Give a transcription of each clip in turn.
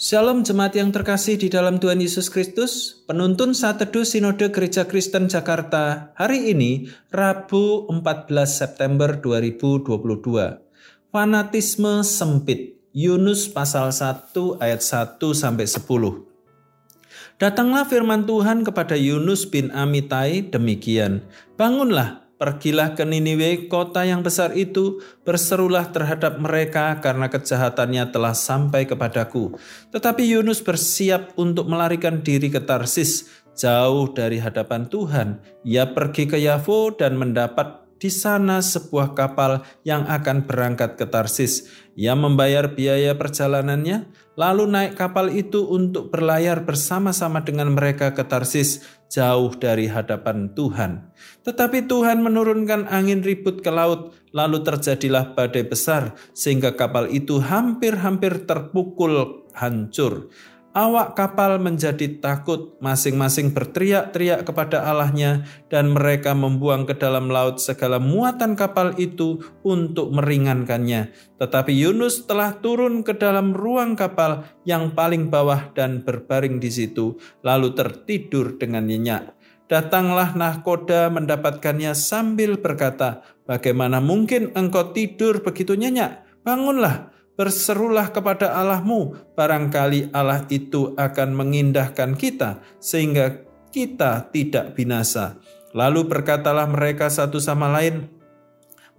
Shalom jemaat yang terkasih di dalam Tuhan Yesus Kristus, penuntun saat teduh Sinode Gereja Kristen Jakarta hari ini, Rabu 14 September 2022. Fanatisme sempit, Yunus pasal 1 ayat 1 sampai 10. Datanglah firman Tuhan kepada Yunus bin Amitai demikian, Bangunlah, Pergilah ke Niniwe, kota yang besar itu, berserulah terhadap mereka karena kejahatannya telah sampai kepadaku. Tetapi Yunus bersiap untuk melarikan diri ke Tarsis, jauh dari hadapan Tuhan. Ia pergi ke Yavo dan mendapat di sana sebuah kapal yang akan berangkat ke Tarsis. Ia membayar biaya perjalanannya, lalu naik kapal itu untuk berlayar bersama-sama dengan mereka ke Tarsis, jauh dari hadapan Tuhan. Tetapi Tuhan menurunkan angin ribut ke laut, lalu terjadilah badai besar, sehingga kapal itu hampir-hampir terpukul hancur. Awak kapal menjadi takut, masing-masing berteriak-teriak kepada Allahnya, dan mereka membuang ke dalam laut segala muatan kapal itu untuk meringankannya. Tetapi Yunus telah turun ke dalam ruang kapal yang paling bawah dan berbaring di situ, lalu tertidur dengan nyenyak. Datanglah nahkoda mendapatkannya sambil berkata, "Bagaimana mungkin engkau tidur begitu nyenyak? Bangunlah!" Berserulah kepada Allahmu, barangkali Allah itu akan mengindahkan kita sehingga kita tidak binasa. Lalu berkatalah mereka satu sama lain,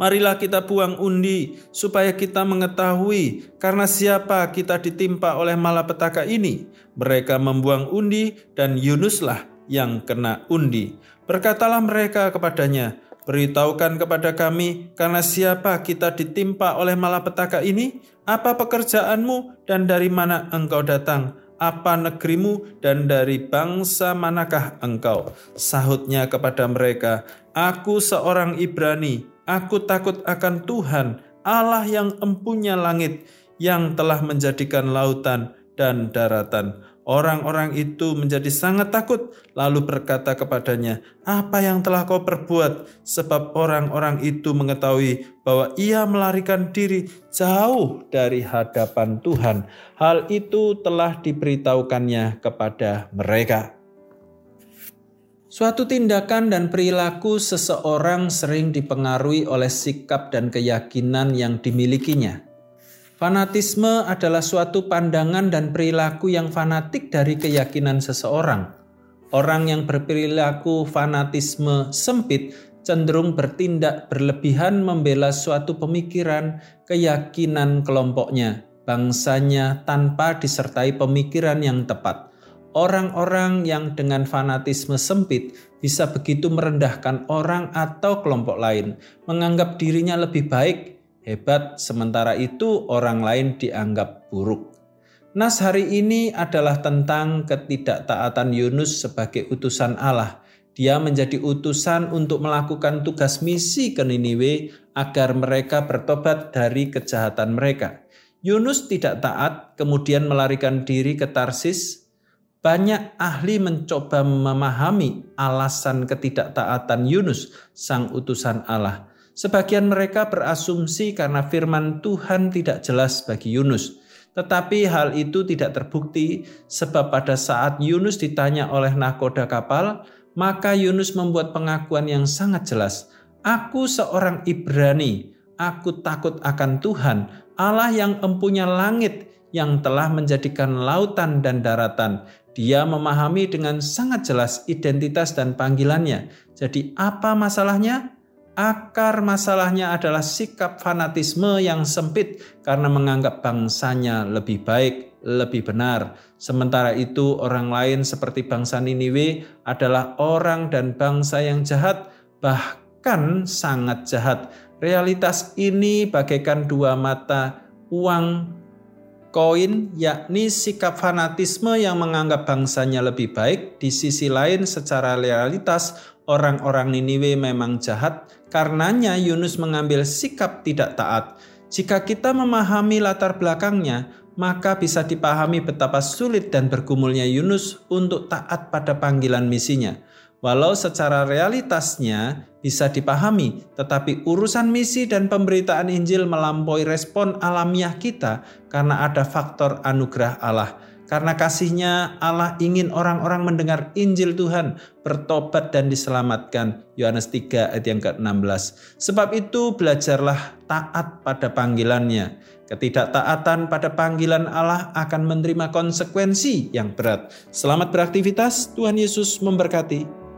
Marilah kita buang undi supaya kita mengetahui karena siapa kita ditimpa oleh malapetaka ini. Mereka membuang undi dan Yunuslah yang kena undi. Berkatalah mereka kepadanya, Beritahukan kepada kami, karena siapa kita ditimpa oleh malapetaka ini? Apa pekerjaanmu dan dari mana engkau datang? Apa negerimu dan dari bangsa manakah engkau? Sahutnya kepada mereka, Aku seorang Ibrani, aku takut akan Tuhan, Allah yang empunya langit, yang telah menjadikan lautan dan daratan Orang-orang itu menjadi sangat takut, lalu berkata kepadanya, "Apa yang telah kau perbuat?" Sebab orang-orang itu mengetahui bahwa ia melarikan diri jauh dari hadapan Tuhan. Hal itu telah diberitahukannya kepada mereka. Suatu tindakan dan perilaku seseorang sering dipengaruhi oleh sikap dan keyakinan yang dimilikinya. Fanatisme adalah suatu pandangan dan perilaku yang fanatik dari keyakinan seseorang. Orang yang berperilaku fanatisme sempit cenderung bertindak berlebihan membela suatu pemikiran, keyakinan kelompoknya, bangsanya tanpa disertai pemikiran yang tepat. Orang-orang yang dengan fanatisme sempit bisa begitu merendahkan orang atau kelompok lain, menganggap dirinya lebih baik hebat, sementara itu orang lain dianggap buruk. Nas hari ini adalah tentang ketidaktaatan Yunus sebagai utusan Allah. Dia menjadi utusan untuk melakukan tugas misi ke Niniwe agar mereka bertobat dari kejahatan mereka. Yunus tidak taat, kemudian melarikan diri ke Tarsis. Banyak ahli mencoba memahami alasan ketidaktaatan Yunus, sang utusan Allah. Sebagian mereka berasumsi karena firman Tuhan tidak jelas bagi Yunus. Tetapi hal itu tidak terbukti sebab pada saat Yunus ditanya oleh nakoda kapal, maka Yunus membuat pengakuan yang sangat jelas. Aku seorang Ibrani, aku takut akan Tuhan, Allah yang empunya langit, yang telah menjadikan lautan dan daratan. Dia memahami dengan sangat jelas identitas dan panggilannya. Jadi apa masalahnya? Akar masalahnya adalah sikap fanatisme yang sempit karena menganggap bangsanya lebih baik, lebih benar. Sementara itu orang lain seperti bangsa Niniwe adalah orang dan bangsa yang jahat, bahkan sangat jahat. Realitas ini bagaikan dua mata uang koin, yakni sikap fanatisme yang menganggap bangsanya lebih baik. Di sisi lain, secara realitas, orang-orang Niniwe memang jahat, karenanya Yunus mengambil sikap tidak taat. Jika kita memahami latar belakangnya, maka bisa dipahami betapa sulit dan bergumulnya Yunus untuk taat pada panggilan misinya. Walau secara realitasnya bisa dipahami, tetapi urusan misi dan pemberitaan Injil melampaui respon alamiah kita karena ada faktor anugerah Allah. Karena kasihnya Allah ingin orang-orang mendengar Injil Tuhan, bertobat dan diselamatkan. Yohanes 3 ayat yang ke-16. Sebab itu belajarlah taat pada panggilannya. Ketidaktaatan pada panggilan Allah akan menerima konsekuensi yang berat. Selamat beraktivitas, Tuhan Yesus memberkati.